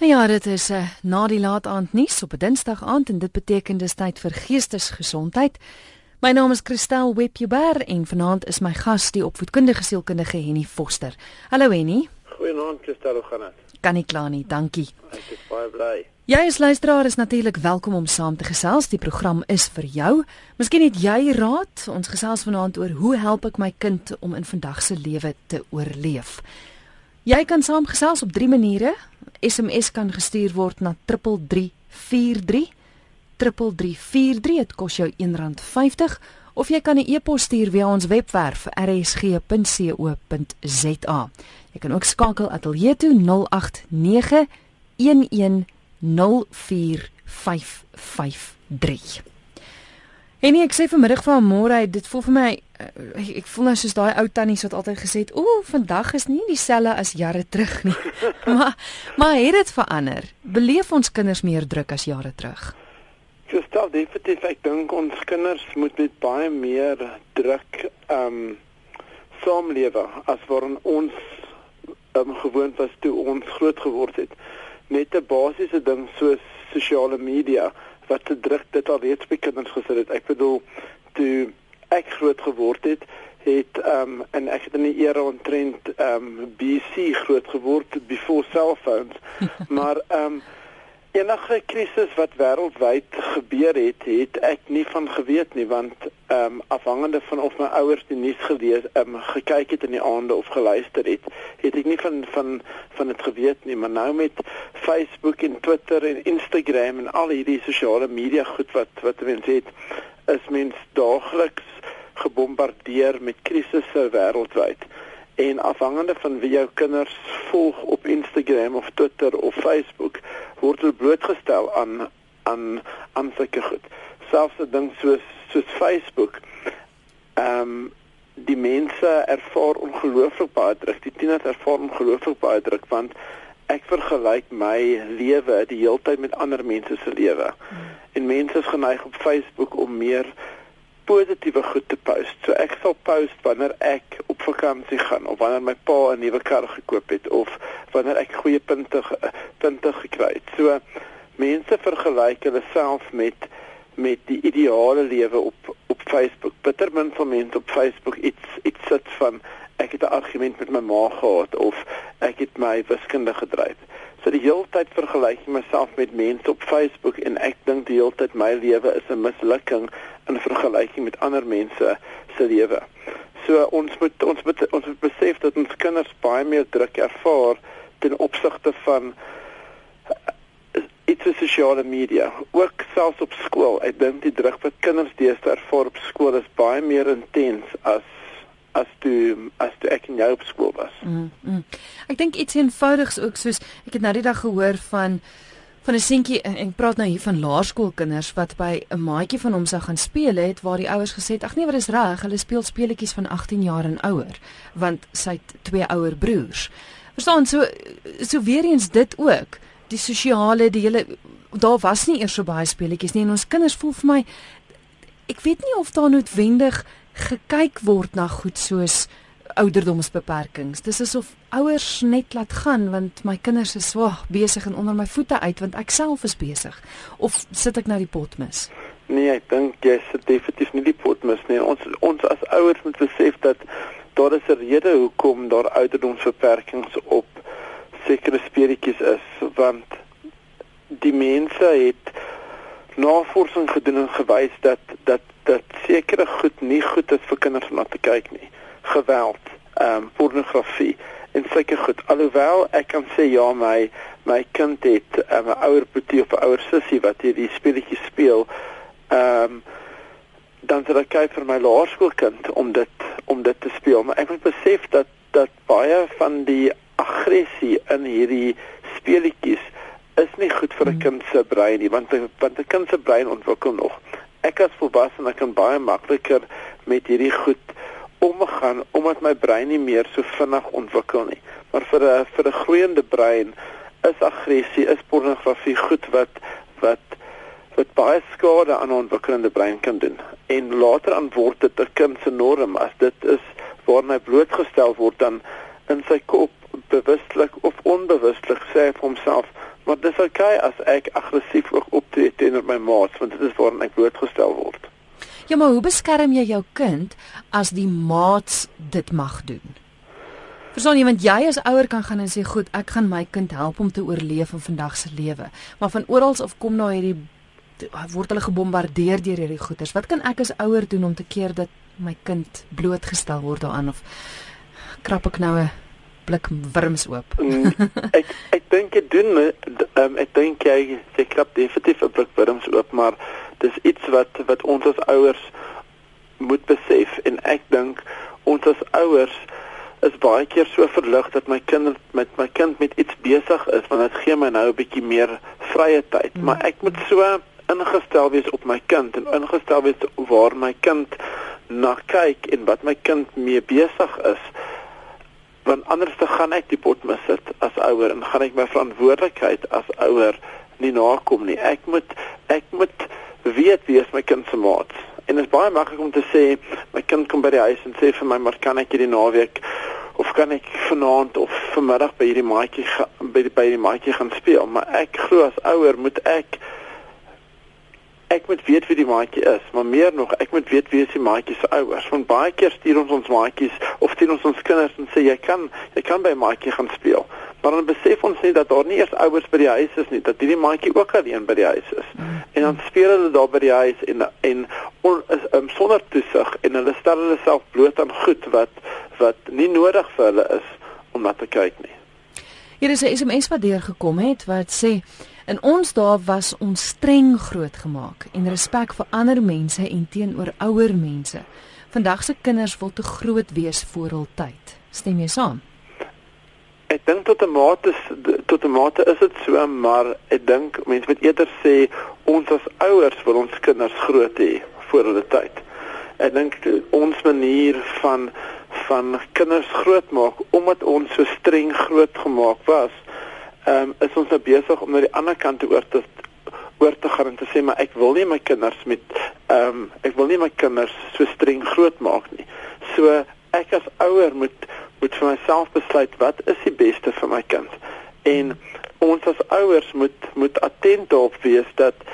Nou ja, dit is uh, na die laat aand nuus op 'n Dinsdag aand en dit beteken dis tyd vir geestesgesondheid. My naam is Christel Webber en vanaand is my gas die opvoedkundige sielkundige Henny Foster. Hallo Henny. Goeienaand Christel, hoe gaan dit? Kan nie kla nie, dankie. Ek is baie bly. Jy as luisteraar is natuurlik welkom om saam te gesels. Die program is vir jou. Miskien het jy raad. Ons gesels vanaand oor hoe help ek my kind om in vandag se lewe te oorleef. Jy kan saamgesels op drie maniere. SMS kan gestuur word na 3343. 3343 dit kos jou R1.50 of jy kan 'n e-pos stuur via ons webwerf rsg.co.za. Jy kan ook skakel ateljee toe 089 1104553. En ek sê vanmiddag van môre, dit voel vir my ek, ek voel nou soos daai ou tannies wat altyd gesê het, "Ooh, vandag is nie dieselfde as jare terug nie." maar maar het dit verander? Beleef ons kinders meer druk as jare terug? Dis stel definitief ek dink ons kinders moet met baie meer druk ehm um, saamlewe as wat ons um, gewoond was toe ons groot geword het. Net 'n basiese ding soos sosiale media wat te druk dit al reeds by kinders gesit het. Ek bedoel toe ek groot geword het, het ehm um, en ek het in die era ontrent ehm um, BC groot geword before cellphones. maar ehm um, enige krisis wat wêreldwyd gebeur het, het ek nie van geweet nie want ehm um, afhangende van of my ouers die nuus gelees ehm um, gekyk het in die aande of geluister het, het ek nie van van van dit geweet nie, maar nou met Facebook en Twitter en Instagram en al hierdie sosiale media goed wat wat mense het is mens daagliks gebombardeer met krisisse wêreldwyd. En afhangende van wie jou kinders volg op Instagram of Twitter of Facebook, word hulle blootgestel aan aan aan sulke goed. Selfs 'n ding soos soos Facebook. Ehm um, die mense ervaar ongelooflik baie druk. Die tieners ervaar ongelooflik baie druk want ek vergelyk my lewe die heeltyd met ander mense se lewe. Hmm. En mense is geneig op Facebook om meer positiewe goed te post. So ek sal post wanneer ek op vakansie gaan of wanneer my pa 'n nuwe kar gekoop het of wanneer ek goeie punte punte gekry het. So mense vergelyk hulle self met met die ideale lewe op op Facebook. Bitter min van mense op Facebook iets iets sit van ek het 'n argument met my ma gehad of ek het my wiskunde gedryf. So die hele tyd vergelyk ek myself met mense op Facebook en ek dink die hele tyd my lewe is 'n mislukking in vergelyking met ander mense se lewe. So ons moet ons moet ons moet besef dat ons kinders baie meer druk ervaar ten opsigte van uh, iets op sosiale media. Ook selfs op skool. Ek dink die druk wat kinders deesdae ervaar op skool is baie meer intens as as toe as toe ek in jou op skool was. Mm, mm. Ek dink iets eenvoudigs ook soos ek het nou die dag gehoor van van 'n seentjie en ek praat nou hier van laerskoolkinders wat by 'n maatjie van hom sou gaan speel het waar die ouers gesê het ag nee wat is reg hulle speel speletjies van 18 jaar en ouer want sy het twee ouer broers. Verstaan so so weer eens dit ook die sosiale die hele daar was nie eers so baie speletjies nie en ons kinders voel vir my ek weet nie of daar noodwendig gekyk word na goed soos ouderdomsbeperkings. Dis asof ouers net laat gaan want my kinders is swaar besig en onder my voete uit want ek self is besig. Of sit ek nou die pot mis? Nee, ek dink jy sit definitief nie die pot mis nie. Ons ons as ouers moet besef dat daar is 'n rede hoekom daar ouderdomsbeperkings op sekere speletjies is want die mense het navorsing gedoen en gewys dat dat dat sekere goed nie goed is vir kinders om na te kyk nie. Geweld, ehm um, pornografie en sulke goed. Alhoewel ek kan sê ja, my my kind het ehm, 'n um, ouer broertjie of 'n ouer sussie wat hierdie speletjie speel. Ehm um, dan sal ek kyk vir my laerskoolkind om dit om dit te speel, maar ek moet besef dat dat baie van die aggressie in hierdie speletjies is nie goed vir 'n hmm. kind se brein nie want want 'n kind se brein ontwikkel nog. Ek as volwassene kan baie makliker met hierdie goed omgaan omdat my brein nie meer so vinnig ontwikkel nie. Maar vir 'n vir 'n groeiende brein is aggressie, is pornografie goed wat wat wat baie skade aan 'n ontwikkelende brein kan doen. En later aan word dit 'n kind se norm as dit is waarna hy blootgestel word dan in sy kop bewustelik of onbewustelik sê vir homself Maar dis okay as ek aggressief ook optree teenoor my maats want dit is waarin ek blootgestel word. Ja, maar hoe beskerm jy jou kind as die maats dit mag doen? Verstaan jy want jy as ouer kan gaan en sê goed, ek gaan my kind help om te oorleef in vandag se lewe. Maar van oral af kom nou hierdie word hulle gebombardeer deur hierdie goeters. Wat kan ek as ouer doen om te keer dat my kind blootgestel word daaraan of krap ek nou 'n blik wurms oop? Mm, ek ek dink jy doen um, ek dink jy jy krap definitief 'n blik wurms oop, maar dis iets wat wat ons as ouers moet besef en ek dink ons as ouers is baie keer so verlig dat my kind met my kind met iets besig is want dit gee my nou 'n bietjie meer vrye tyd, mm. maar ek moet so ingestel wees op my kind en ingestel wees waar my kind na kyk en wat my kind mee besig is. Want anders te gaan ek die pot mis sit as ouer en gaan ek my verantwoordelikheid as ouer nie nakom nie. Ek moet ek moet weet wie is my kind se maat. En dit is baie maklik om te sê my kind kom by die huis en sê vir my maar kan ek hierdie naweek of kan ek vanaand of vanmiddag by hierdie maatjie by die by die maatjie gaan speel? Maar ek glo as ouer moet ek ek moet weet wie die maatjie is, maar meer nog, ek moet weet wie is die maatjie se ouers. Want baie keer stuur ons ons maatjies of stuur ons ons kinders en sê jy kan jy kan by maatjie gaan speel. Maar dan besef ons nie dat daar nie eers ouers by die huis is nie, dat hierdie maatjie ook alleen by die huis is. Mm. En dan speel hulle daar by die huis en en on, is, um, sonder toesig en hulle stel hulle self bloot aan goed wat wat nie nodig vir hulle is om na te kyk nie. Hier is 'n SMS wat deurgekom het wat sê In ons dae was ons streng grootgemaak en respek vir ander mense en teenoor ouer mense. Vandag se kinders wil te groot wees vir hul tyd. Stem jy saam? Ek dink tot 'n mate tot 'n mate is dit so, maar ek dink mense moet eerder sê ons as ouers wil ons kinders groot hê vir hulle tyd. Ek dink ons manier van van kinders grootmaak omdat ons so streng grootgemaak was ons nou besig om na die ander kant oor te oor te gaan en te sê maar ek wil nie my kinders met ehm um, ek wil nie my kinders so streng grootmaak nie. So ek as ouer moet moet vir myself besluit wat is die beste vir my kind. En ons as ouers moet moet attent daarop wees dat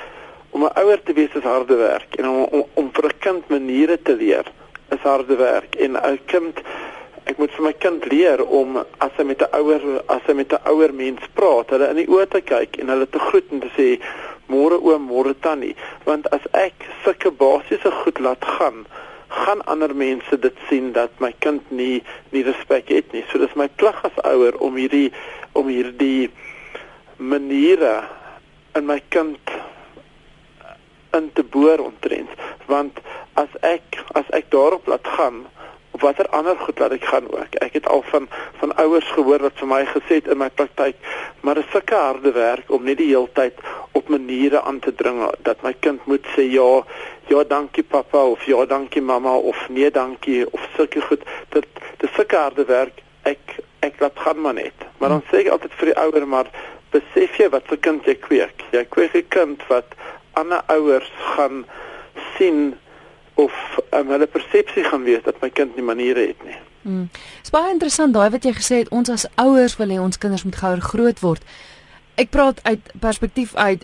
om 'n ouer te wees is harde werk en om om, om vir 'n kind maniere te leer is harde werk en 'n kind ek moet vir my kind leer om as hy met 'n ouer as hy met 'n ouer mens praat, hulle in die oë te kyk en hulle te groet en te sê môre oom, môre tannie, want as ek sulke basiese goed laat gaan, gaan ander mense dit sien dat my kind nie nie respek het nie. So dis my plig as ouer om hierdie om hierdie maniere in my kind in te boor ontrent want as ek as ek daarop laat gaan of watter ander goed laat ek gaan ook. Ek het al van van ouers gehoor wat vir my gesê het in my praktyk, maar dit is sulke harde werk om net die heeltyd op maniere aan te dring dat my kind moet sê ja, ja dankie pappa of ja dankie mamma of nee dankie of sulke goed. Dit dis sulke harde werk. Ek ek laat gaan maar net. Maar dan sê ek altyd vir die ouer maar besef jy wat se kind jy kweek? Jy kweek 'n kind wat ander ouers gaan sien of um, hulle persepsie gaan wees dat my kind nie maniere het nie. Hmm. Dit is baie interessant daai wat jy gesê het ons as ouers wil hê ons kinders moet gouer groot word. Ek praat uit perspektief uit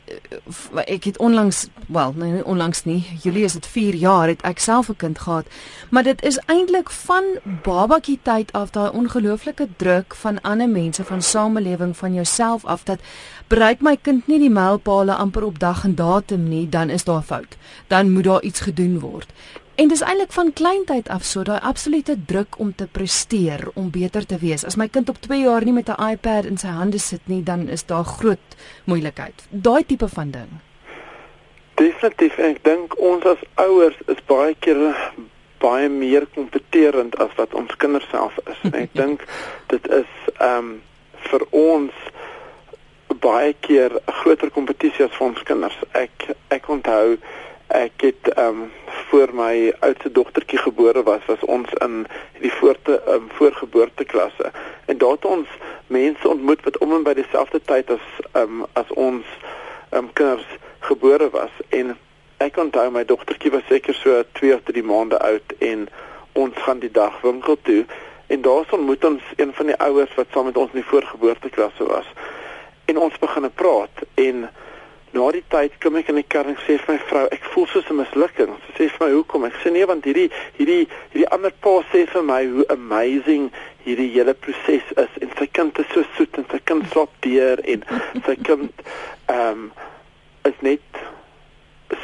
ek het onlangs wel nee onlangs nie Julie is dit 4 jaar het ek self 'n kind gehad. Maar dit is eintlik van babatjie tyd af daai ongelooflike druk van ander mense van samelewing van jouself af dat bereik my kind nie die mylpale amper op dag en datum nie dan is daar fout. Dan moet daar iets gedoen word En dis eintlik van kleintyd af so daai absolute druk om te presteer, om beter te wees. As my kind op 2 jaar nie met 'n iPad in sy hande sit nie, dan is daar groot moeilikheid. Daai tipe van ding. Definitief, ek dink ons as ouers is baie keer baie meer kompeterend as wat ons kinders self is. Ek dink dit is ehm um, vir ons baie keer groter kompetisie as vir ons kinders. Ek ek onthou ek het ehm um, voor my oudste dogtertjie gebore was was ons in die voorte um, voorgeboorteklasse. En daar het ons mense ontmoet wat om en by dieselfde tyd as um, as ons um, kinders gebore was. En ek onthou my dogtertjie was seker so 2 of 3 maande oud en ons gaan die dag winkel toe. En daar ontmoet ons een van die ouers wat saam met ons in die voorgeboorteklasse was. En ons begin praat en na die tyd kom ek in die kar en sê vir my vrou ek voel soos 'n mislukking sy sê vir my hoekom ek sê nee want hierdie hierdie hierdie ander pa sê vir my hoe amazing hierdie hele proses is en sy kind is so soet en sy kind slaap deur en sy kind ehm um, is net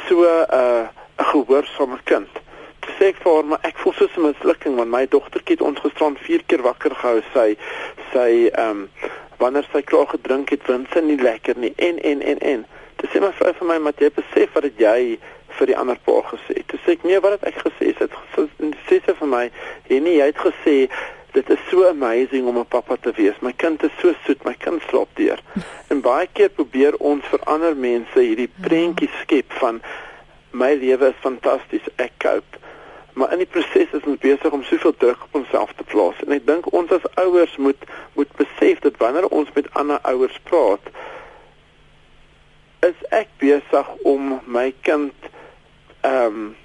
so 'n uh, 'n gehoorsame kind. Toe sê ek vir haar maar ek voel so 'n mislukking want my dogtertjie het ons gisterand 4 keer wakker gehou. Sy sy ehm um, wanneer sy klaar gedrink het, wins sy nie lekker nie en en en en. Toe sê my vrou vir my maar jy besef wat jy vir die ander pa gesê. Toe sê ek nee, wat het ek gesê? Sy het sê sy vir my, "Nee, jy het gesê dit is so amazing om 'n pappa te wees. My kind is so soet, my kind slaap deur." en baie keer probeer ons vir ander mense hierdie prentjie skep van my lewe is fantasties, ek cope. Maar in die proses is ons besig om soveel druk op onsself te plaas. En ek dink ons as ouers moet moet besef dat wanneer ons met ander ouers praat, is ek besig om my kind ehm um,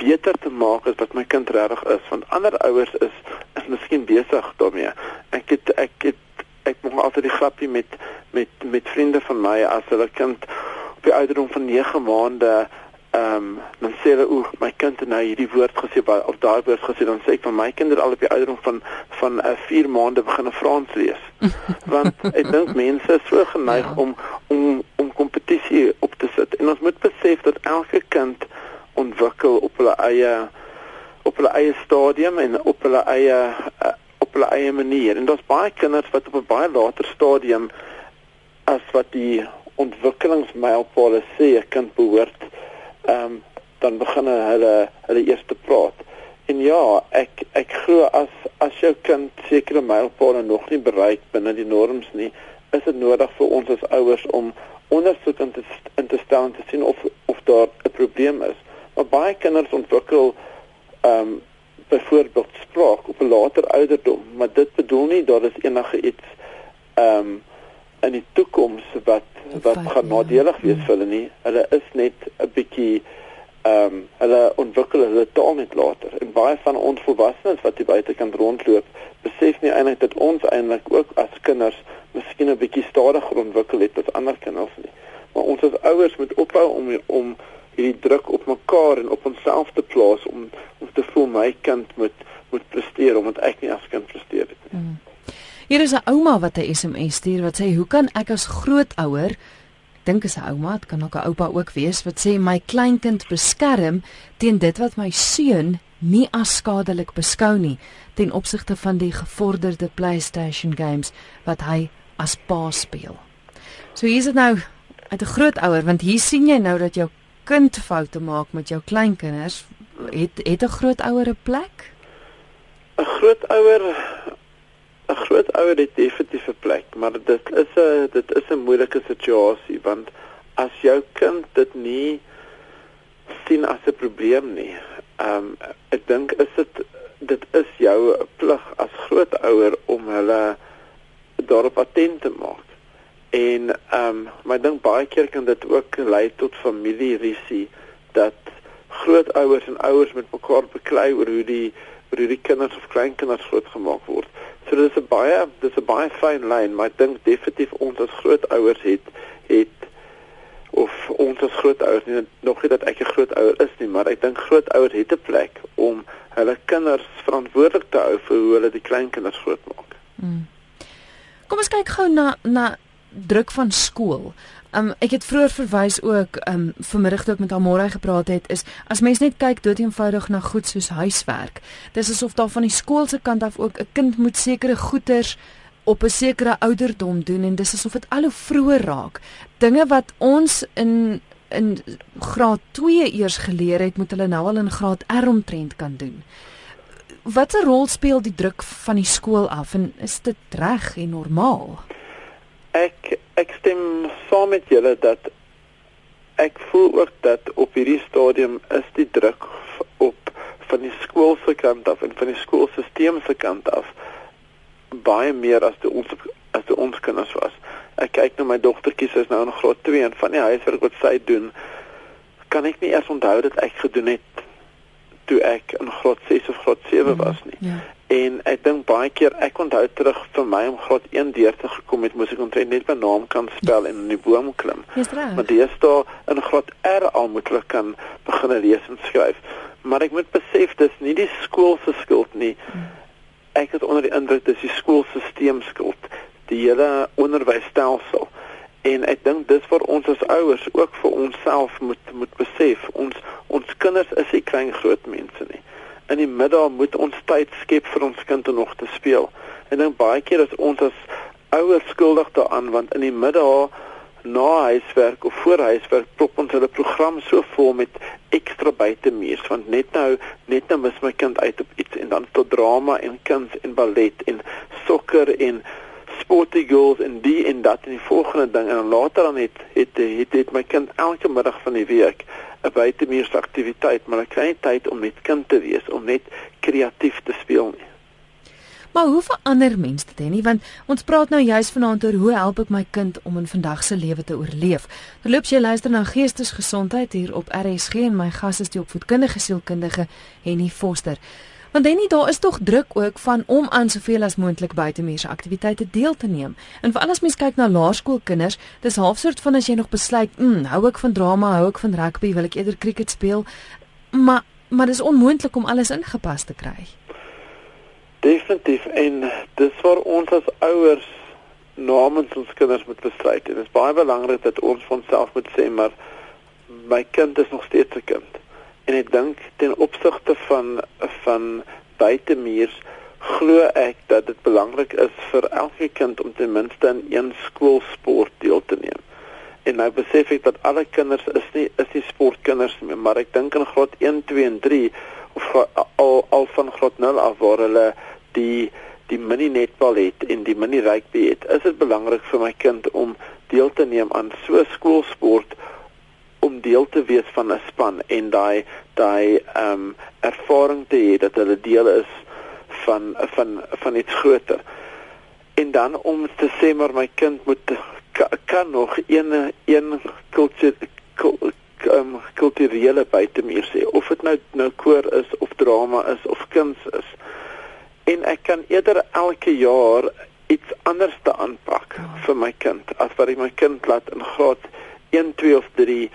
beter te maak as wat my kind regtig is want ander ouers is is miskien besig daarmee. Ek het ek het ek maak altyd die grappie met met met vriende van my as hulle kind op die ouderdom van 9 maande ehm um, dan sê hulle o my kind het nou hierdie woord gesê of daai woord gesê dan sê ek van my kinders al op die ouderdom van van 'n uh, 4 maande begin Frans lees. want ek dink mense is so geneig ja. om om om kompetisie op te sit en ons moet besef dat elke kind ontwikkel op hulle eie op hulle eie stadium en op hulle eie uh, op hulle eie manier. En daar's baie kinders wat op 'n baie later stadium as wat die ontwikkelingsmylpaale sê 'n kind behoort ehm um, dan begin hulle hulle eers te praat. En ja, ek ek glo as as jou kind sekere mylpaale nog nie bereik binne die norms nie, is dit nodig vir ons as ouers om ondersoek in te, in te stel en te sien of of daar 'n probleem is. Maar baie kinders ontwikkel ehm um, byvoorbeeld spraak op 'n later ouderdom, maar dit bedoel nie dat dit enige iets ehm um, in die toekoms wat wat gaan nadelig wees vir hulle nie. Hulle is net 'n bietjie ehm um, hulle ontwikkel hulle taal net later. En baie van ons volwassenes wat hier buite kan rondloop, besef nie eintlik dat ons eintlik ook as kinders miskien 'n bietjie stadiger ontwikkel het as ander kinders nie. Maar ons as ouers moet ophou om om hierdie druk op mekaar en op onsself te plaas om om te voel my kind moet moet presteer omdat ek nie as kind presteer het nie. Mm. Hier is 'n ouma wat 'n SMS stuur wat sê hoe kan ek as grootouer dink as 'n ouma, dit kan ook 'n oupa ook wees wat sê my kleinkind beskerm teen dit wat my seun nie as skadelik beskou nie ten opsigte van die gevorderde PlayStation games wat hy as pa speel. So hier is dit nou uit 'n grootouer want hier sien jy nou dat jou kind foute maak met jou kleinkinders, het het 'n grootouer 'n plek? 'n Grootouer grootouer het definitief 'n plek, maar dit is 'n dit is 'n moeilike situasie want as jou kind dit nie sien as 'n probleem nie. Ehm um, ek dink is dit dit is jou plig as grootouer om hulle daarop attent te maak. En ehm um, maar ek dink baie keer kan dit ook lei tot familierisie dat grootouers en ouers met mekaar beklei oor hoe die oor hoe die kinders of kleinkinders grootgemaak word. So dis 'n baie dis 'n baie fyn lyn, maar ek dink definitief ons as grootouers het het of ons as grootouers nie nog nie dat ek 'n grootouer is nie, maar ek dink grootouers het 'n plek om hulle kinders verantwoordelik te hou vir hoe hulle die kleinkinders grootmaak. Hmm. Kom ons kyk gou na na druk van skool. Um ek het vroeër verwys ook um vanmiddag toe ek met Amore gepraat het is as mens net kyk dood eenvoudig na goed soos huiswerk. Dis asof daar van die skool se kant af ook 'n kind moet sekere goeders op 'n sekere ouderdom doen en dis asof dit al hoe vroeër raak. Dinge wat ons in in graad 2 eers geleer het, moet hulle nou al in graad R omtrent kan doen. Watter rol speel die druk van die skool af en is dit reg en normaal? Ek ek stem saam met julle dat ek voel ook dat op hierdie stadium is die druk op van die skool se kant af en van die skoolstelsel se kant af baie meer as die ons as die ons kinders was. Ek kyk nou my dogtertjie sy is nou in graad 2 en van die huiswerk wat sy doen kan ek nie eers onthou dat ek gedoen het toe ek in graad 6 of graad 7 was nie. Ja. En ek dink baie keer ek onthou terug vir my om graad 1 deur te gekom het, moes ek omtrent net my naam kan spel en in die boom klim. Maar dis daar in graad R al moet hulle kan begin lees en skryf. Maar ek moet besef dis nie die skool se skuld nie. Ek is onder die indruk dis die skoolstelsel skuld, die hele onderwysstelsel. En ek dink dis vir ons as ouers ook vir onsself moet moet besef ons ons kinders is nie klein groot mense nie in die middag moet ons tyd skep vir ons kind om nog te speel. En dan baie keer is ons as ouers skuldig daaraan want in die middag na huiswerk of voor huiswerk prop ons hulle program so vol met ekstra buitemuurs want net nou net nou mis my kind uit op iets en dan tot drama en kuns en ballet en sokker en sporty goals en die en dat en die volgende ding en later dan het het het, het, het my kind elke middag van die week 'n buitemuurse aktiwiteit, maar 'n klein tyd om met kind te wees, om net kreatief te speel nie. Maar hoe verander mens dit nie? Want ons praat nou juis vanaand oor hoe help ek my kind om in vandag se lewe te oorleef. Terloops jy luister na Geestesgesondheid hier op RSG en my gas is die opvoedkundige sielkundige Henny Foster. Want dan nie daar is tog druk ook van om aan soveel as moontlik buitemuurse aktiwiteite deel te neem. En veral as mens kyk na laerskoolkinders, dis half soort van as jy nog besluit, mm, hou ek van drama, hou ek van rugby, wil ek eerder cricket speel. Maar maar dis onmoontlik om alles ingepas te kry. Definitief en dis vir ons as ouers namens ons kinders moet besluit. Dit is baie belangrik dat ons vir onsself moet sê maar my kind is nog steeds 'n kind en ek dink ten opsigte van van buitemuurs glo ek dat dit belangrik is vir elke kind om ten minste in een skoolsport deel te neem. En nou besef ek dat alle kinders is nie is nie sportkinders nie, maar ek dink in graad 1, 2 en 3 of al al van graad 0 af waar hulle die die mini netbal het en die mini rugby het, is dit belangrik vir my kind om deel te neem aan so skoolsport om deel te wees van 'n span en daai daai ehm um, ervaring te hê dat hulle deel is van van van iets groter. En dan om te sê maar my kind moet kan, kan nog een een kultuur um, kulturele buitemuur sê of dit nou nou koor is of drama is of kuns is. En ek kan eerder elke jaar iets anders te aanpak vir my kind as wat ek my kind laat in graad 1, 2 of 3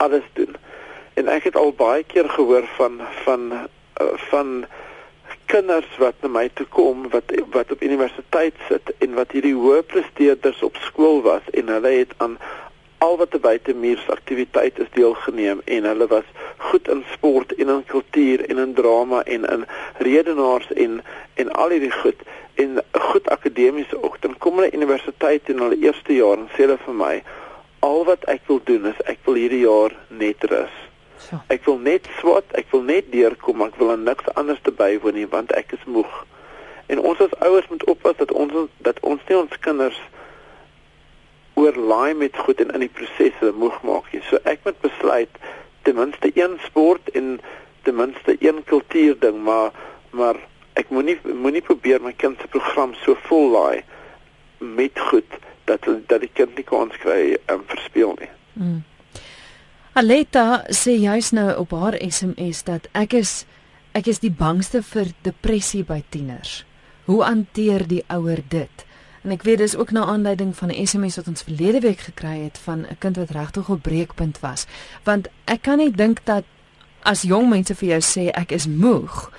alles doen. En ek het al baie keer gehoor van van uh, van kinders wat na my toe kom wat wat op universiteit sit en wat hierdie hoë presteerders op skool was en hulle het aan al wat te buite muurs aktiwiteit is deelgeneem en hulle was goed in sport en in kultuur en in drama en in redenaars en en al hierdie goed en goed akademies ook dan kom hulle universiteit in hulle eerste jaar en sê hulle vir my al wat ek wil doen is ek wil hierdie jaar net rus. So. Ek wil net swat, ek wil net deurkom, ek wil aan niks anders te bywoon nie want ek is moeg. En ons as ouers moet oppas dat ons dat ons nie ons kinders oorlaai met goed en in die proses hulle moeg maak nie. So ek moet besluit ten minste een sport en ten minste een kultuur ding, maar maar ek moenie moenie probeer my kind se program so vol laai met goed dat dat die kind nie kans kry om um, verspeel nie. Mm. Aleta sê juis nou op haar SMS dat ek is ek is die bangste vir depressie by tieners. Hoe hanteer die ouer dit? En ek weet dis ook na aanleiding van 'n SMS wat ons verlede week gekry het van 'n kind wat regtig op breekpunt was. Want ek kan nie dink dat as jong mense vir jou sê ek is moeg,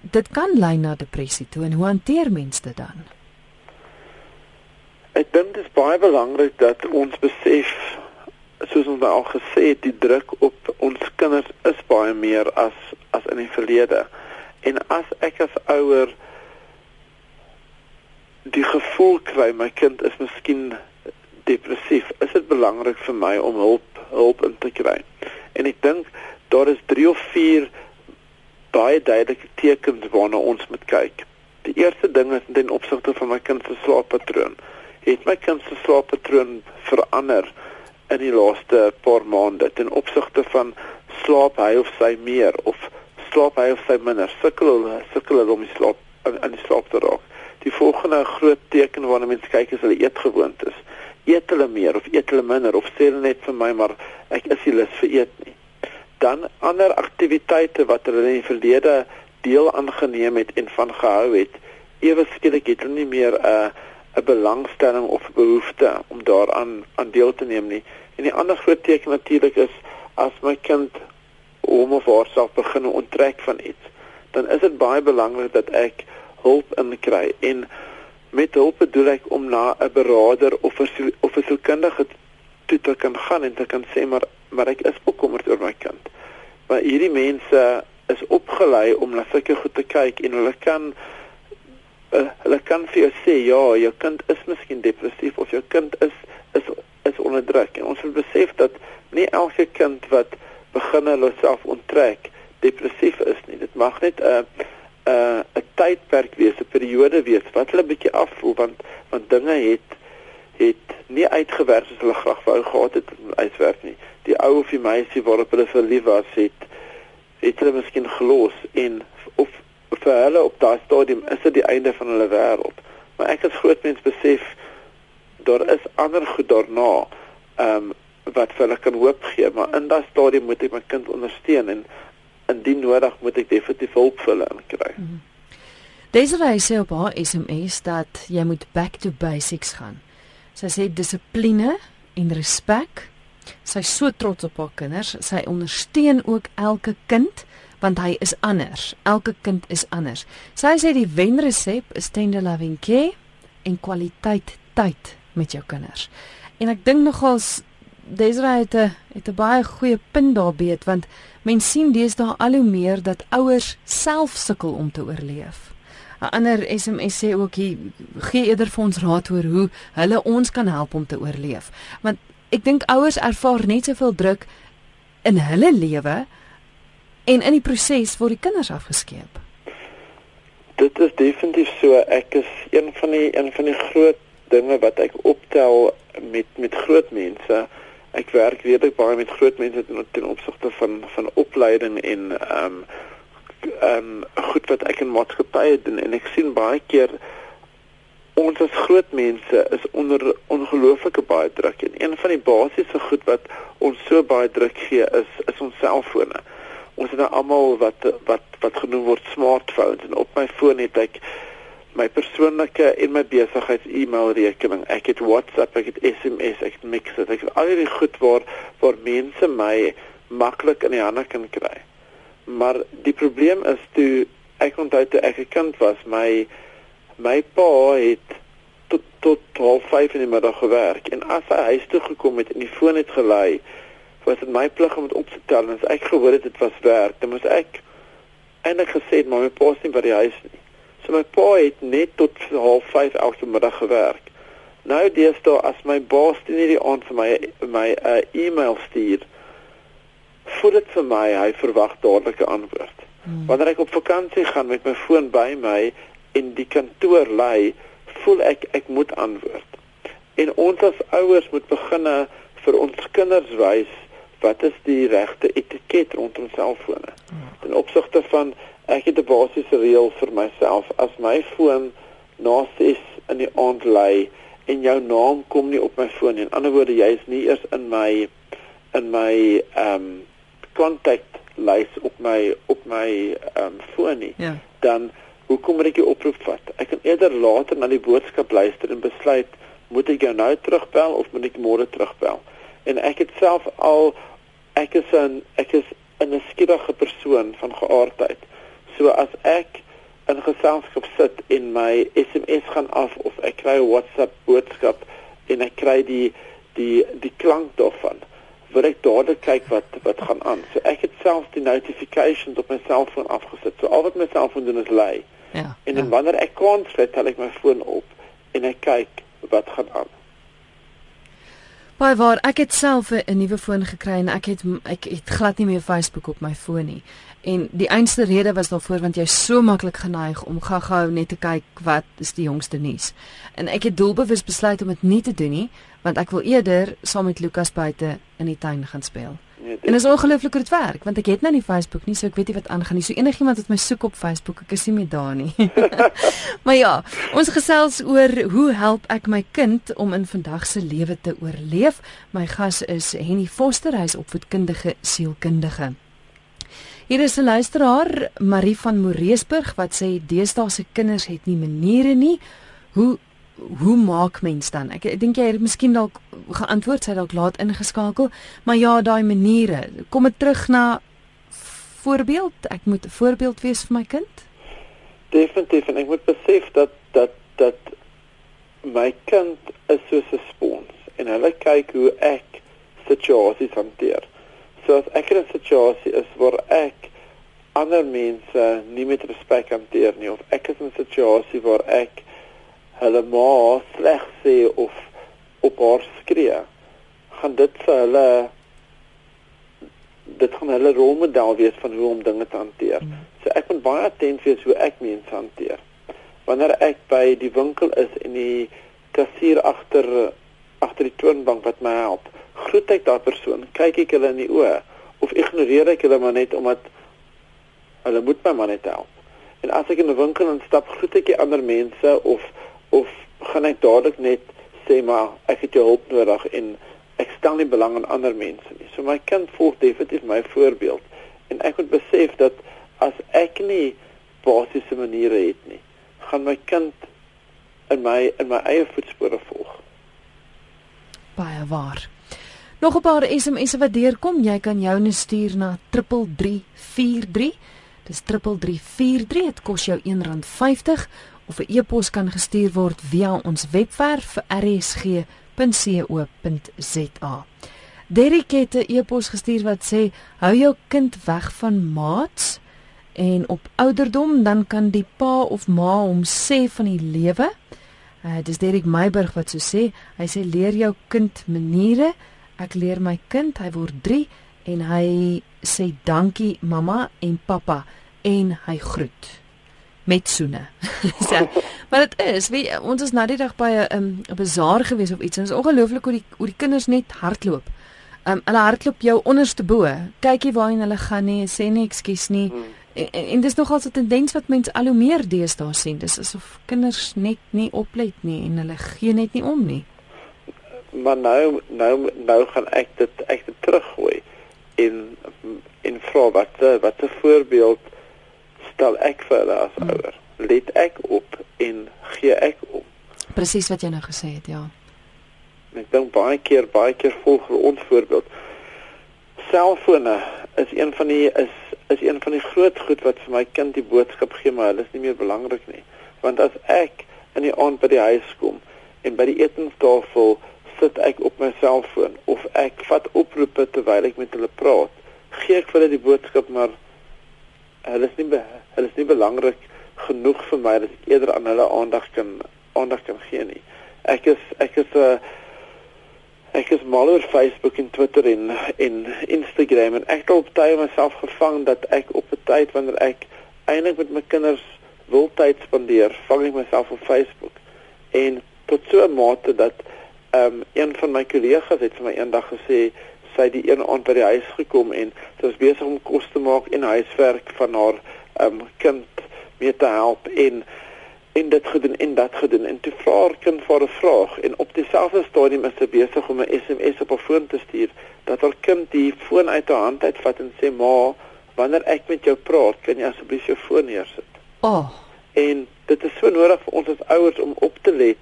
dit kan lei na depressie toe en hoe hanteer mense dit dan? Ek dink dit is baie belangrik dat ons besef soos ons al gesê het, die druk op ons kinders is baie meer as as in die verlede. En as ek as ouer die gevoel kry my kind is miskien depressief, is dit belangrik vir my om hulp hulp in te kry. En ek dink daar is 3 of 4 baie duidelike tekens waarna ons moet kyk. Die eerste ding is ten opsigte van my kind se slaappatroon het my kind se slaappatroon verander in die laaste paar maande ten opsigte van slaap hy of sy meer of slaap hy of sy minder sukkel hulle sukkel hulle om die slaap aan die slaap te raak. Die volgende groot teken waarna mense kyk is hulle eetgewoontes. Eet hulle meer of eet hulle minder of sê hulle net vir my maar ek is nie lus vir eet nie. Dan ander aktiwiteite wat hulle in die verlede deel aangeneem het en van gehou het, ewe skielik het hulle nie meer 'n uh, 'n belangstelling of behoefte om daaraan aan deel te neem nie. En die ander groot teken natuurlik is as my kind hom of haarself begin onttrek van iets, dan is dit baie belangrik dat ek hulp inkry en met hulp bedoel ek om na 'n beraader of of 'n sielkundige toe te kan gaan en te kan sê maar maar ek is bekommerd oor my kind. Maar hierdie mense is opgelei om na sulke goed te kyk en hulle kan uh, hulle kan vir jou sê ja, jou kind is miskien depressief of jou kind is is is onder druk. En ons moet besef dat nie elke kind wat begin hulle self onttrek depressief is nie. Dit mag net 'n uh, 'n uh, 'n tydperk wees, 'n periode wees wat hulle bietjie afvoel want want dinge het het nie uitgewerk soos hulle graag wou gehad het uitwerk nie. Die ou of die meisie waarop hulle verlief was, het het hulle miskien gelos en of vir hulle op daai stadium is dit die einde van hulle wêreld. Maar ek as groot mens besef daar is ander goed daarna ehm um, wat vir hulle kan hoop gee, maar in daai stadium moet ek my kind ondersteun en indien nodig moet ek definitief hulp vir hulle kry. Mm -hmm. Desiree sê op haar SMS dat jy moet back to basics gaan. Sy sê dissipline en respek. Sy is so trots op haar kinders. Sy ondersteun ook elke kind want hy is anders. Elke kind is anders. Sy sê die wenresep is tender loving care en kwaliteit tyd met jou kinders. En ek dink nogals Desiree het 'n het 'n baie goeie punt daar beet want mens sien deesdae al hoe meer dat ouers self sukkel om te oorleef. 'n Ander SMS sê ook hier gee eerder vir ons raad oor hoe hulle ons kan help om te oorleef. Want ek dink ouers ervaar net soveel druk in hulle lewe en in die proses word die kinders afgeskeep. Dit is definitief so. Ek is een van die een van die groot dinge wat ek optel met met groot mense ek werk redelik baie met groot mense ten, ten opsigte van van opleiding en ehm um, ehm um, goed wat ek in maatskappye doen en ek sien baie keer ons as groot mense is onder ongelooflike baie druk en een van die basiese goed wat ons so baie druk gee is is ons selfone. Ons het nou almal wat wat wat genoem word smartphones en op my foon het ek my persoonlike en my besigheids-e-mail rekening. Ek het WhatsApp, ek het SMS, ek het Mixer. Ek het al die goed waar waar mense my maklik in die hande kan kry. Maar die probleem is toe ek onthou toe ek 'n kind was, my my pa het tot tot 12:30 in die middag gewerk en as hy huis toe gekom het en die foon het gelei, was dit my plig om dit op te tel en as ek gehoor het dit was werk, dan moes ek eintlik gesê het maar my pa is nie by die huis nie. So my pa het net tot 05:30 elke middag gewerk. Nou deesdae as my baas teen hierdie aand vir my my 'n uh, e-mail stuur, voel dit vir my hy verwag dadelike antwoord. Hmm. Wanneer ek op vakansie gaan met my foon by my en die kantoor lê, voel ek ek moet antwoord. En ons as ouers moet beginne vir ons kinders wys wat is die regte etiket rondom selfone. Hmm. Ten opsigte van ek het 'n basiese reël vir myself as my foon na 6 in die aand lê en jou naam kom nie op my foon nie. In ander woorde, jy is nie eers in my in my ehm um, kontaklys op my op my ehm um, foon nie. Ja. Dan hoe kom ek die oproep vat? Ek kan eerder later na die boodskap luister en besluit moet ek jou nou terugbel of moet ek môre terugbel? En ek het self al ek is 'n ek is 'n skielige persoon van geaardheid. So as ek in geselskap sit en my SMS gaan af of ek kry 'n WhatsApp boodskap en ek kry die die die klank daarvan, wil ek dadelik kyk wat wat gaan aan. So ek het self die notifications op my selfoon afgesit. So al wat my selfoon doen is lei. Ja. En dan ja. wanneer ek kon, tel ek my foon op en ek kyk wat gaan aan. Baie waar ek het self 'n nuwe foon gekry en ek het ek het glad nie meer Facebook op my foon nie. En die einste rede was daarvoor want jy so maklik geneig om gou-gou net te kyk wat is die jongste nuus. En ek het doelbewus besluit om dit nie te doen nie, want ek wil eerder saam met Lukas buite in die tuin gaan speel. Nee, en dit is ongelooflik hoe dit werk, want ek het nou nie Facebook nie, so ek weet nie wat aangaan nie. So enigiemand wat my soek op Facebook, ek is nie meer daar nie. maar ja, ons gesels oor hoe help ek my kind om in vandag se lewe te oorleef. My gas is Henny Foster, hy's opvoedkundige sielkundige. Hier is 'n luisteraar, Marie van Moreesburg, wat sê deesdae se kinders het nie maniere nie. Hoe hoe maak mens dan? Ek, ek dink jy het miskien dalk geantwoord, sy dalk laat ingeskakel, maar ja, daai maniere. Kom dit terug na voorbeeld? Ek moet 'n voorbeeld wees vir my kind? Definitief en ek moet besef dat dat dat my kind is soos 'n spons en hulle kyk hoe ek situasies hanteer. So as ek in 'n situasie is waar ek ander mense nie met respek hanteer nie of ek is in 'n situasie waar ek hulle ma sleg sê of op haar skree, gaan dit vir hulle dit gaan hulle rolmodel wees van hoe om dinge te hanteer. Mm. So ek moet baie attent wees hoe ek mense hanteer. Wanneer ek by die winkel is en die kassier agter agter die toonbank wat my help, groet ek daardie persoon, kyk ek hulle in die oë of ignoreer ek hulle maar net omdat hulle moet my maar net help. En as ek in 'n winkel instap, groet ek die ander mense of of gaan ek dadelik net sê maar ek het jou hulp nodig en ek stel nie belang in ander mense nie. So my kind volg definitief my voorbeeld en ek moet besef dat as ek nie basiese maniere het nie, gaan my kind in my in my eie voetspore volg. Baie waar. Nog 'n paar SMS'e wat deurkom, jy kan joune stuur na 3343. Dis 3343, dit kos jou R1.50 of 'n e-pos kan gestuur word via ons webwerf rsg www.co.za. Derrick het 'n e-pos gestuur wat sê: "Hou jou kind weg van maats en op ouderdom dan kan die pa of ma hom sê van die lewe." Uh, dis Derrick Meiburg wat so sê. Hy sê leer jou kind maniere. Ek leer my kind, hy word 3 en hy sê dankie mamma en pappa en hy groet met soene. so, maar dit is, weet ons is nou die dag by 'n um, 'n bazaar gewees of iets en dit is ongelooflik hoe die hoe die kinders net hardloop. Um, hulle hardloop jou onderste bo. Kykie waarheen hulle gaan nie, sê nie ekskuus nie. Hmm. En, en, en dis nogal 'n tendens wat mense al hoe meer deesdae sien. Dis asof kinders net nie oplet nie en hulle gee net nie om nie. Maar nou nou nou gaan ek dit ek dit teruggooi in in vra wat wat 'n voorbeeld stel ek vir hulle as hmm. ouer. Let ek op en gee ek om. Presies wat jy nou gesê het, ja. Ek dink baie keer, baie keer volg ons voorbeeld. Selfone is een van die is is een van die groot goed wat vir my kind die boodskap gee, maar hulle is nie meer belangrik nie. Want as ek in die aand by die huis kom en by die etenstafel sit ek op my selfoon of ek vat oproepe terwyl ek met hulle praat, gee ek vir hulle die boodskap maar hulle is nie hulle is nie belangrik genoeg vir my dat ek eerder aan hulle aandag kan aandag kan gee nie. Ek is ek is 'n uh, eh, ek is mal oor Facebook en Twitter en en Instagram en ek het op tyd myself gevang dat ek op 'n tyd wanneer ek eintlik met my kinders wil tyd spandeer, vang ek myself op Facebook. En tot so 'n mate dat ehm um, een van my kollegas het vir my eendag gesê sy die een aand by die huis gekom en sy was besig om kos te maak en huiswerk van haar um, kind mee te help en en dit gedoen en dat gedoen en toe vra haar kind vir 'n vraag en op dieselfde stadium is sy besig om 'n SMS op haar foon te stuur dat haar kind die foon uit haar hand uitvat en sê ma wanneer ek met jou praat kan jy asseblief jou foon neersit. Oh. En dit is so nodig vir ons as ouers om op te let.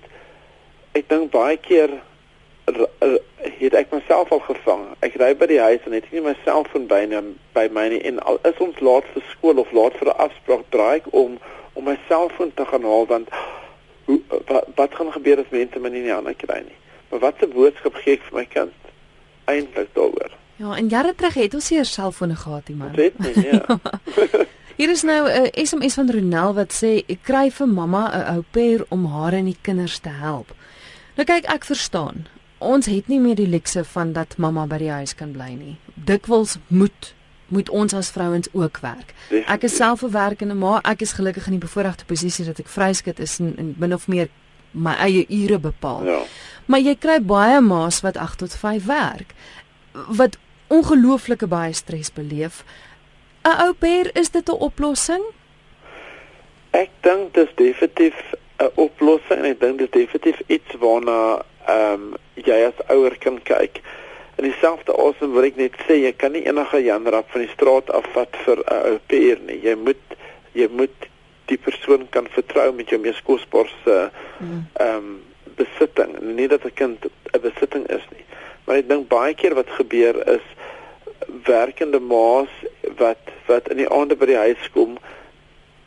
Ek dink baie keer het ek myself al gevang. Ek ry by die huis en het nie my selfoon by my by my nie en al is ons laat vir skool of laat vir 'n afspraak draai ek om om my selfoon te gaan haal want hoe wat, wat gaan gebeur as mense my nie in die hande kry nie. Maar wat 'n boodskap gee ek vir my kind eintlik daaroor? Ja, en jare terug het ons hier selfone gehad, man. Dit nie, ja. Hier is nou 'n uh, SMS van Ronel wat sê ek kry vir mamma 'n ou pair om haar en die kinders te help. Nou kyk, ek verstaan ons het nie meer die luukse van dat mamma by die huis kan bly nie. Dikwels moet moet ons as vrouens ook werk. Ek is self 'n werkende ma, ek is gelukkig in die bevoordeelde posisie dat ek vryskut is en, en min of meer my eie ure bepaal. Ja. Maar jy kry baie ma's wat 8 tot 5 werk wat ongelooflike baie stres beleef. 'n Ou pair, is dit 'n oplossing? Ek dink dit is definitief 'n oplossing en ek dink dit is definitief iets waarna ehm um, jy as ouer kan kyk. In dieselfde asem wil ek net sê jy kan nie enige janrap van die straat afvat vir 'n ou peer nie. Jy moet jy moet die persoon kan vertrou met jou mees kosbare mm. ehm um, besitting. Nie dat 'n kind 'n besitting is nie. Maar ek dink baie keer wat gebeur is werkende ma's wat wat in die aande by die huis kom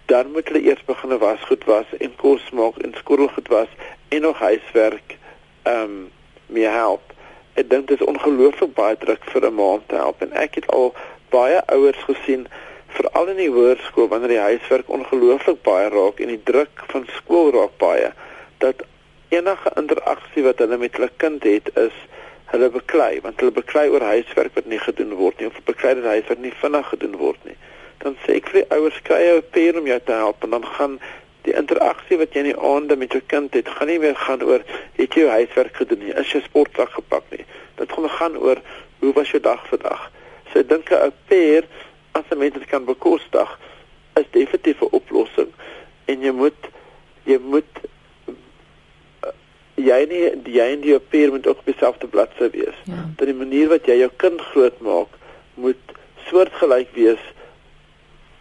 dan moet hulle eers begin wasgoed was en kos maak en skoolgoed was en nog huiswerk ehm um, meer help. Ek dink dit is ongelooflik baie druk vir 'n ma om te help en ek het al baie ouers gesien veral in die hoërskool wanneer die huiswerk ongelooflik baie raak en die druk van skool raak baie dat enige interaksie wat hulle met hulle kind het is hulle beklei want hulle beklei oor huiswerk wat nie gedoen word nie of beklei dat huiswerk nie vinnig gedoen word nie dan sê ek vir die ouers kry jy 'n peer om jou te help en dan gaan die interaksie wat jy in die aande met jou kind het, gaan nie meer gaan oor het jy jou huiswerk gedoen nie, is jy sportsak gepak nie. Dit gaan gaan oor hoe was jou dag vandag. So ek dink 'n peer as 'n mens dit kan bekostig is definitief 'n oplossing en jy moet jy moet uh, jy nie jy en die peer moet ook dieselfde bladsy wees. Ja. Dat die manier wat jy jou kind grootmaak moet soortgelyk wees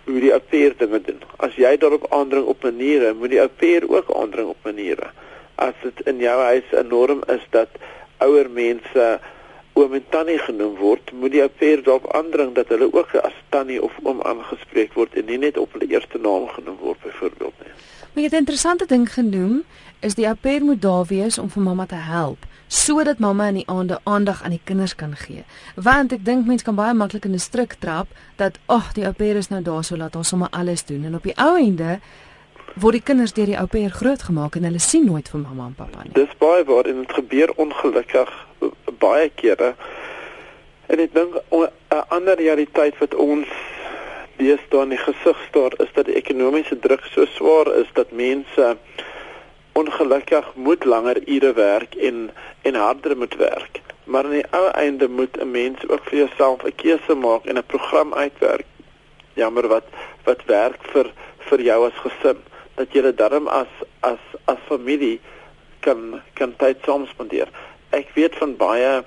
hoe die affair dinge doen. As jy daarop aandring op maniere, moet die affair ook aandring op maniere. As dit in jou huis 'n norm is dat ouer mense oom en tannie genoem word, moet die affair daarop aandring dat hulle ook as tannie of oom aangespreek word en nie net op hulle eerste naam genoem word byvoorbeeld nie. Maar jy het 'n interessante ding genoem, is die affair moet daar wees om vir mamma te help sodat mamma in die aande aandag aan die kinders kan gee. Want ek dink mense kan baie maklik in 'n struik trap dat ag oh, die ouper is nou daar so laat ons sommer alles doen en op die ou einde word die kinders deur die ouper grootgemaak en hulle sien nooit vir mamma en pappa nie. Dis baie waar en dit gebeur ongelukkig baie kere. En ek dink 'n ander realiteit wat ons deesdae in die gesig staar is dat die ekonomiese druk so swaar is dat mense uh, ongelukkig moet langer ure werk en en harder moet werk. Maar aan die einde moet 'n mens ook vir jouself 'n keuse maak en 'n program uitwerk. Jammer wat wat werk vir vir jou as gesin dat jy dit darm as as as familie kan kan tyd saam spandeer. Ek weet van baie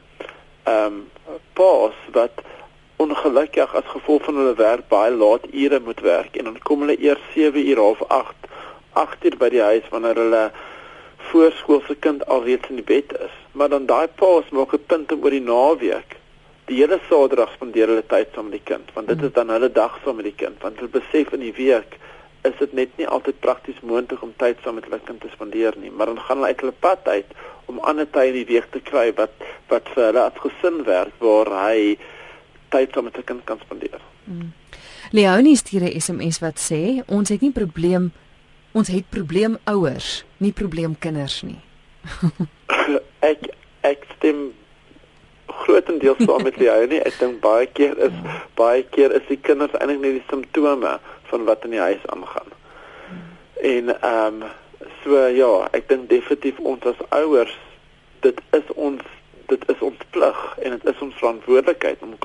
ehm um, paas wat ongelukkig as gevolg van hulle werk baie laat ure moet werk en dan kom hulle eers 7 ure of 8 agter by die huis wanneer hulle voorskoolse kind alreeds in die bed is. Maar dan daai paas maak 'n punt oor die naweek die hele Saterdag spandeer hulle tyd saam met die kind, want dit is dan hulle dag saam met die kind, want hulle besef in die week is dit net nie altyd prakties moontlik om tyd saam met hulle kind te spandeer nie, maar dan gaan hulle uit hulle pad uit om ander tye in die week te kry wat wat vir hulle as gesin werk waar hy tyd saam met sy kind kan spandeer. Hmm. Leonie stuur 'n SMS wat sê ons het nie probleem ons het probleem ouers, nie probleem kinders nie. ek ek stem grootendeels saam met jou nie. Ek dink baie keer is baie keer is die kinders eintlik net die simptome van wat in die huis aangaan. En ehm um, so ja, ek dink definitief ons as ouers dit is ons dit is ons plig en dit is ons verantwoordelikheid om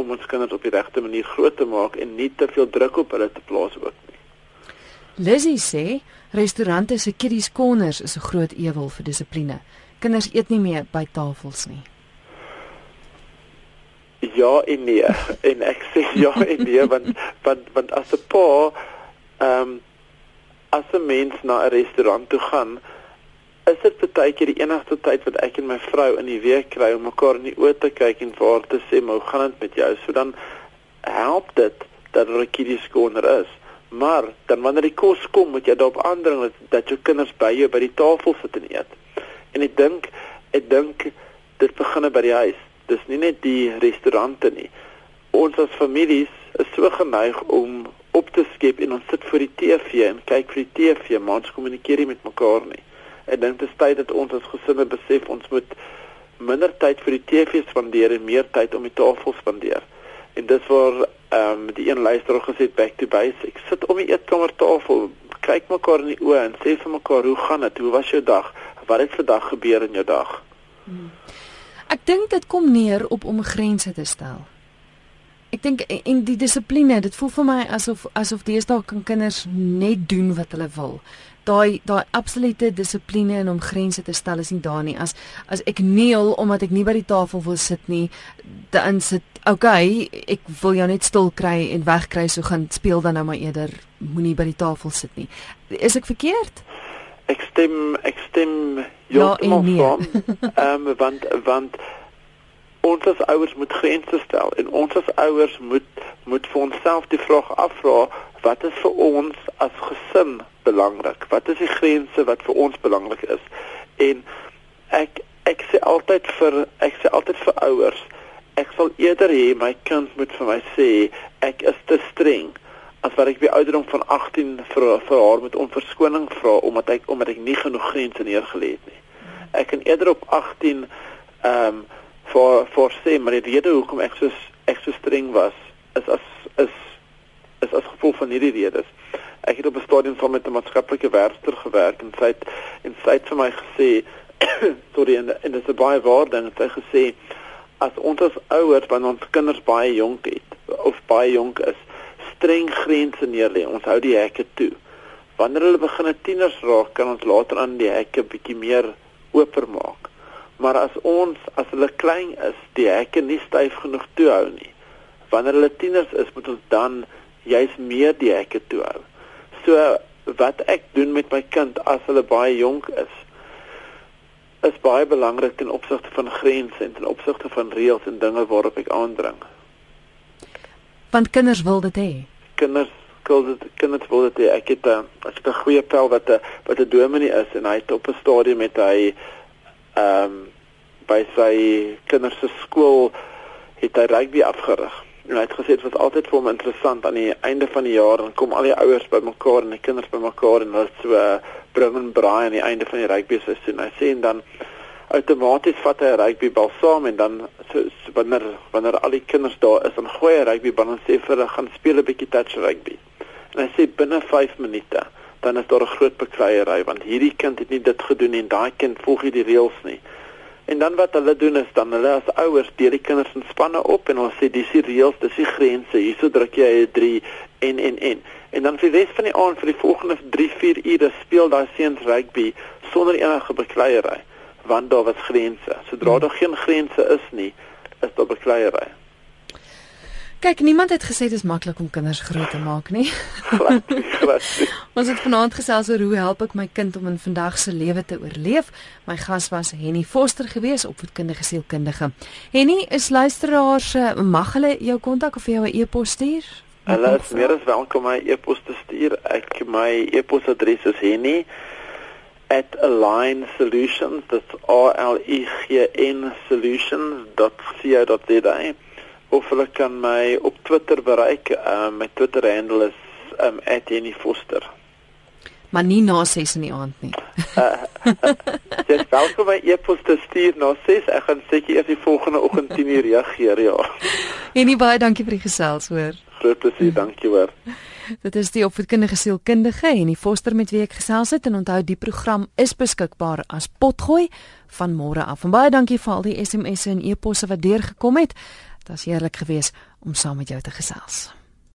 om ons kinders op die regte manier groot te maak en nie te veel druk op hulle te plaas ook nie. Lizzie sê restaurante se kiddies corners is 'n groot ewel vir dissipline. Kinders eet nie meer by tafels nie. Ja en nee. en ek sê ja en nee want want want as 'n pa ehm um, as 'n mens na 'n restaurant toe gaan, is dit baie keer die enigste tyd wat ek en my vrou in die week kry om mekaar in die oë te kyk en vir haar te sê, "Maar hoe gaan dit met jou?" So dan help dit dat 'n kiddies corner is. Maar dan wanneer die kos kom, moet jy daarop aandring dat, dat jou kinders by jou by die tafel sit en eet. En ek dink ek dink dit begin by die huis. Dis nie net die restaurante nie. Ons as families is so geneig om op te skep en ons sit voor die TV en kyk vir die TV, maar ons kommunikeer nie met mekaar nie. Ek dink dit is tyd dat ons as gesinne besef ons moet minder tyd vir die TV spandeer en meer tyd om die tafel spandeer. En dis waar ehm um, die een luisteraar gesê back to basics. Sit om die eetkamertafel, kyk mekaar in die oë en sê vir mekaar hoe gaan dit? Hoe was jou dag? Wat het vandag gebeur in jou dag? Hmm. Ek dink dit kom neer op om grense te stel. Ek ek dink en die dissipline, dit voel vir my asof asof deesdae kan kinders net doen wat hulle wil. Daai daai absolute dissipline en om grense te stel is nie daar nie. As as ek neel omdat ek nie by die tafel wil sit nie, dan sit, okay, ek wil jou net stil kry en wegkry, so gaan speel dan nou maar eerder moenie by die tafel sit nie. Is ek verkeerd? Ek stem ek stem ja, heeltemal nee. saam. Ehm um, want want ons as ouers moet grense stel en ons as ouers moet moet vir onsself die vraag afvra wat is vir ons as gesin belangrik wat is die grense wat vir ons belangrik is? En ek ek sê altyd vir ek sê altyd vir ouers ek sal eerder hê my kind moet vir my sê ek is te streng as wat ek by ouderdom van 18 vir vir haar met onverskoning vra omdat ek omdat ek nie genoeg grense neergelê het nie. Ek kan eerder op 18 ehm um, vir vir sê maar die rede hoekom ek so ek so streng was is as is is as gevolg van hierdie redes. Ek het op 'n stadium saam met 'n maatskaplike werker gewerk en sy het en sy het vir my gesê sorry en en dit is baie waar dan het sy gesê as ons as ouers wanneer ons kinders baie jonk het of baie jonk is streng grense neerlê. Ons hou die hekke toe. Wanneer hulle begin tieners raak, kan ons later aan die hekke bietjie meer oop maak. Maar as ons as hulle klein is, die hekke nie styf genoeg toe hou nie. Wanneer hulle tieners is, moet ons dan juis meer die hekke toe hou. So wat ek doen met my kind as hulle baie jonk is, is baie belangrik ten opsigte van grense en ten opsigte van reëls en dinge waarop ek aandring. Want kinders wil dit hê. Kinders skuld dit kinders wil dit hê. Ek het 'n ek het 'n goeie pel wat 'n wat 'n dominee is en hy het op 'n stadium met hy ehm um, by sy kinders se skool het hy rugby afgerig. En hy het gesê dit was altyd vir hom interessant aan die einde van die jaar dan kom al die ouers bymekaar en die kinders bymekaar en hulle so bring en braai aan die einde van die rugby seisoen. Hy sê en dan outomaties vat hy 'n rugbybal saam en dan so, so wanneer wanneer al die kinders daar is, dan gooi 'n rugbybal en sê vir hulle gaan speel 'n bietjie touch rugby. En hy sê binne 5 minute dan is daar 'n groot bekleierery want hierdie kind het nie dit gedoen en daai kind volg nie die reëls nie. En dan wat hulle doen is dan hulle as ouers deel die kinders in spanne op en hulle sê dis die reëls, dis die grense. Hierso druk jy 'n 3 en en en. En dan vir die res van die aand vir die volgende 3-4 ure speel daai seuns rugby sonder enige bekleierery want daar was grense. Sodra hmm. daar geen grense is nie, is daar bekleierery. Kyk, niemand het gesê dit is maklik om kinders groot te maak nie. Ons het vanaand gesels oor hoe help ek my kind om in vandag se lewe te oorleef. My gas was Henny Foster gewees, opvoedkundige sielkundige. Henny, is luisteraars mag hulle jou kontak of jou 'n e-pos stuur? Hulle is meer as welkom my e-pos te stuur. Ek my e-posadres is henny @align solutions. Is a l i g n solutions.co.za of hulle kan my op Twitter bereik. Uh, my Twitter handle is um, @jennyfoster. Maar nie na 6 in die aand nie. Dis uh, welkom my e-pos te stuur na 6. Ek gaan seker eers die volgende oggend 10:00 reageer, ja. En nie baie dankie vir die gesels, hoor. Groot plesier, dankie hoor. Dit is die opvoedkundige sielkundige en die foster met wie ek gesels het en onthou die program is beskikbaar as potgooi van môre af. En baie dankie vir al die SMS'e en e-posse wat deurgekom het. Dit was heerlik geweest om saam met jou te gesels.